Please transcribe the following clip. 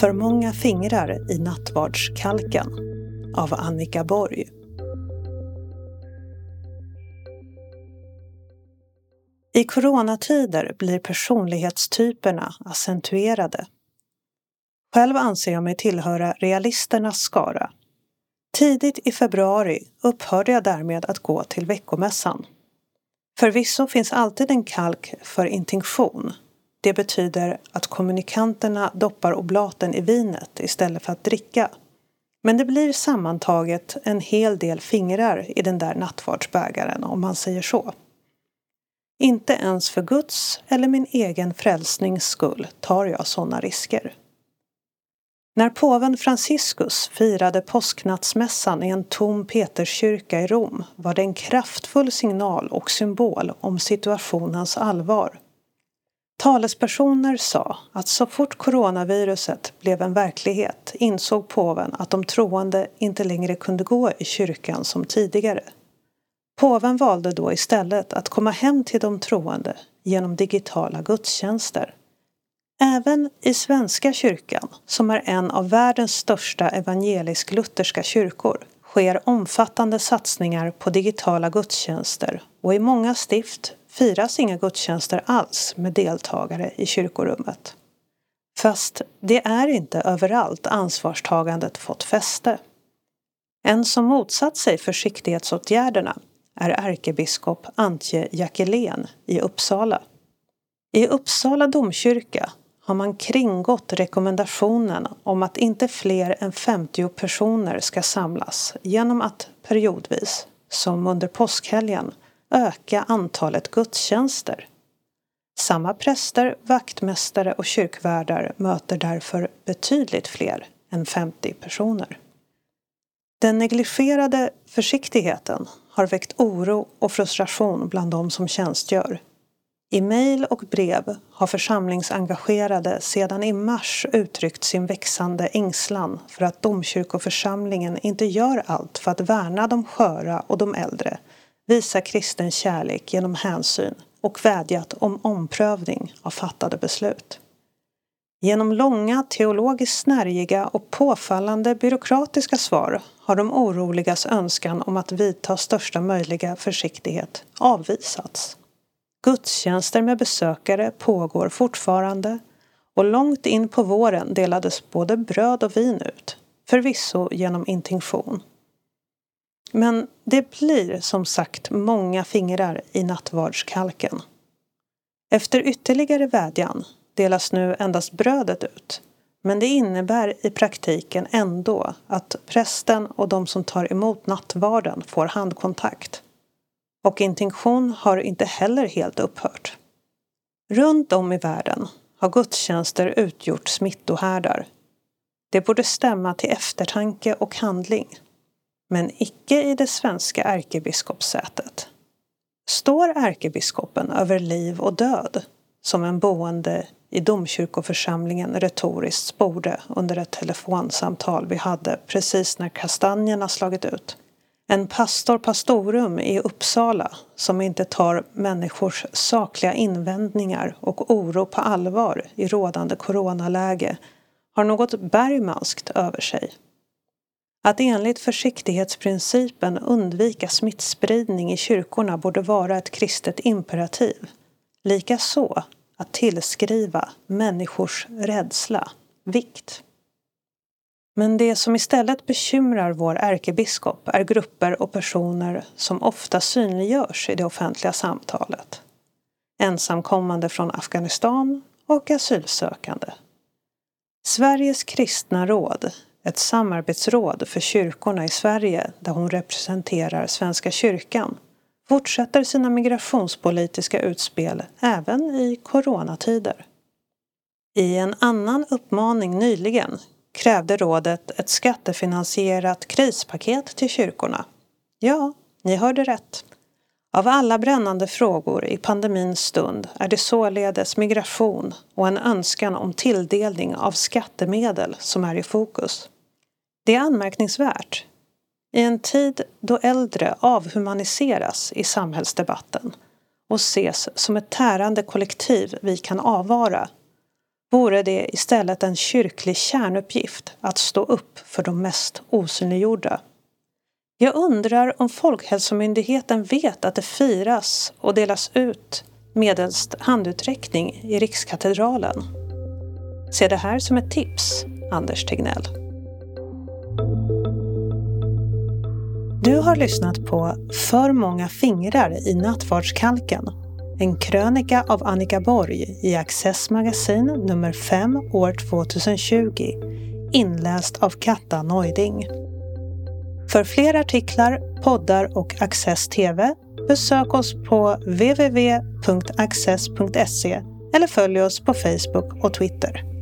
För många fingrar i nattvardskalken av Annika Borg. I coronatider blir personlighetstyperna accentuerade. Själv anser jag mig tillhöra realisternas skara. Tidigt i februari upphörde jag därmed att gå till veckomässan. Förvisso finns alltid en kalk för intinktion. Det betyder att kommunikanterna doppar oblaten i vinet istället för att dricka. Men det blir sammantaget en hel del fingrar i den där nattvardsbägaren om man säger så. Inte ens för Guds eller min egen frälsnings skull tar jag sådana risker. När påven Franciscus firade påsknattsmässan i en tom Peterskyrka i Rom var det en kraftfull signal och symbol om situationens allvar. Talespersoner sa att så fort coronaviruset blev en verklighet insåg påven att de troende inte längre kunde gå i kyrkan som tidigare. Påven valde då istället att komma hem till de troende genom digitala gudstjänster. Även i Svenska kyrkan, som är en av världens största evangelisk-lutherska kyrkor, sker omfattande satsningar på digitala gudstjänster och i många stift firas inga gudstjänster alls med deltagare i kyrkorummet. Fast det är inte överallt ansvarstagandet fått fäste. En som motsatt sig försiktighetsåtgärderna är ärkebiskop Antje Jackelén i Uppsala. I Uppsala domkyrka har man kringgått rekommendationen om att inte fler än 50 personer ska samlas genom att periodvis, som under påskhelgen, öka antalet gudstjänster. Samma präster, vaktmästare och kyrkvärdar möter därför betydligt fler än 50 personer. Den negligerade försiktigheten har väckt oro och frustration bland de som tjänstgör. I mejl och brev har församlingsengagerade sedan i mars uttryckt sin växande ängslan för att domkyrkoförsamlingen inte gör allt för att värna de sköra och de äldre, visa kristen kärlek genom hänsyn och vädjat om omprövning av fattade beslut. Genom långa, teologiskt snärjiga och påfallande byråkratiska svar har de oroligas önskan om att vidta största möjliga försiktighet avvisats. Gudstjänster med besökare pågår fortfarande och långt in på våren delades både bröd och vin ut, förvisso genom intinktion. Men det blir som sagt många fingrar i nattvardskalken. Efter ytterligare vädjan delas nu endast brödet ut. Men det innebär i praktiken ändå att prästen och de som tar emot nattvarden får handkontakt. Och intinktion har inte heller helt upphört. Runt om i världen har gudstjänster utgjort smittohärdar. Det borde stämma till eftertanke och handling. Men icke i det svenska ärkebiskopssätet. Står ärkebiskopen över liv och död som en boende i domkyrkoförsamlingen retoriskt sporde under ett telefonsamtal vi hade precis när kastanjerna slagit ut. En pastor pastorum i Uppsala som inte tar människors sakliga invändningar och oro på allvar i rådande coronaläge har något bergmanskt över sig. Att enligt försiktighetsprincipen undvika smittspridning i kyrkorna borde vara ett kristet imperativ. Likaså att tillskriva människors rädsla vikt. Men det som istället bekymrar vår ärkebiskop är grupper och personer som ofta synliggörs i det offentliga samtalet. Ensamkommande från Afghanistan och asylsökande. Sveriges kristna råd, ett samarbetsråd för kyrkorna i Sverige där hon representerar Svenska kyrkan, fortsätter sina migrationspolitiska utspel även i coronatider. I en annan uppmaning nyligen krävde rådet ett skattefinansierat krispaket till kyrkorna. Ja, ni hörde rätt. Av alla brännande frågor i pandemins stund är det således migration och en önskan om tilldelning av skattemedel som är i fokus. Det är anmärkningsvärt i en tid då äldre avhumaniseras i samhällsdebatten och ses som ett tärande kollektiv vi kan avvara vore det istället en kyrklig kärnuppgift att stå upp för de mest osynliggjorda. Jag undrar om Folkhälsomyndigheten vet att det firas och delas ut medelst handuträckning i Rikskatedralen. Se det här som ett tips, Anders Tegnell. Du har lyssnat på För många fingrar i nattvardskalken. En krönika av Annika Borg i Access Magasin nummer 5 år 2020. Inläst av Katta Neuding. För fler artiklar, poddar och Access TV besök oss på www.access.se eller följ oss på Facebook och Twitter.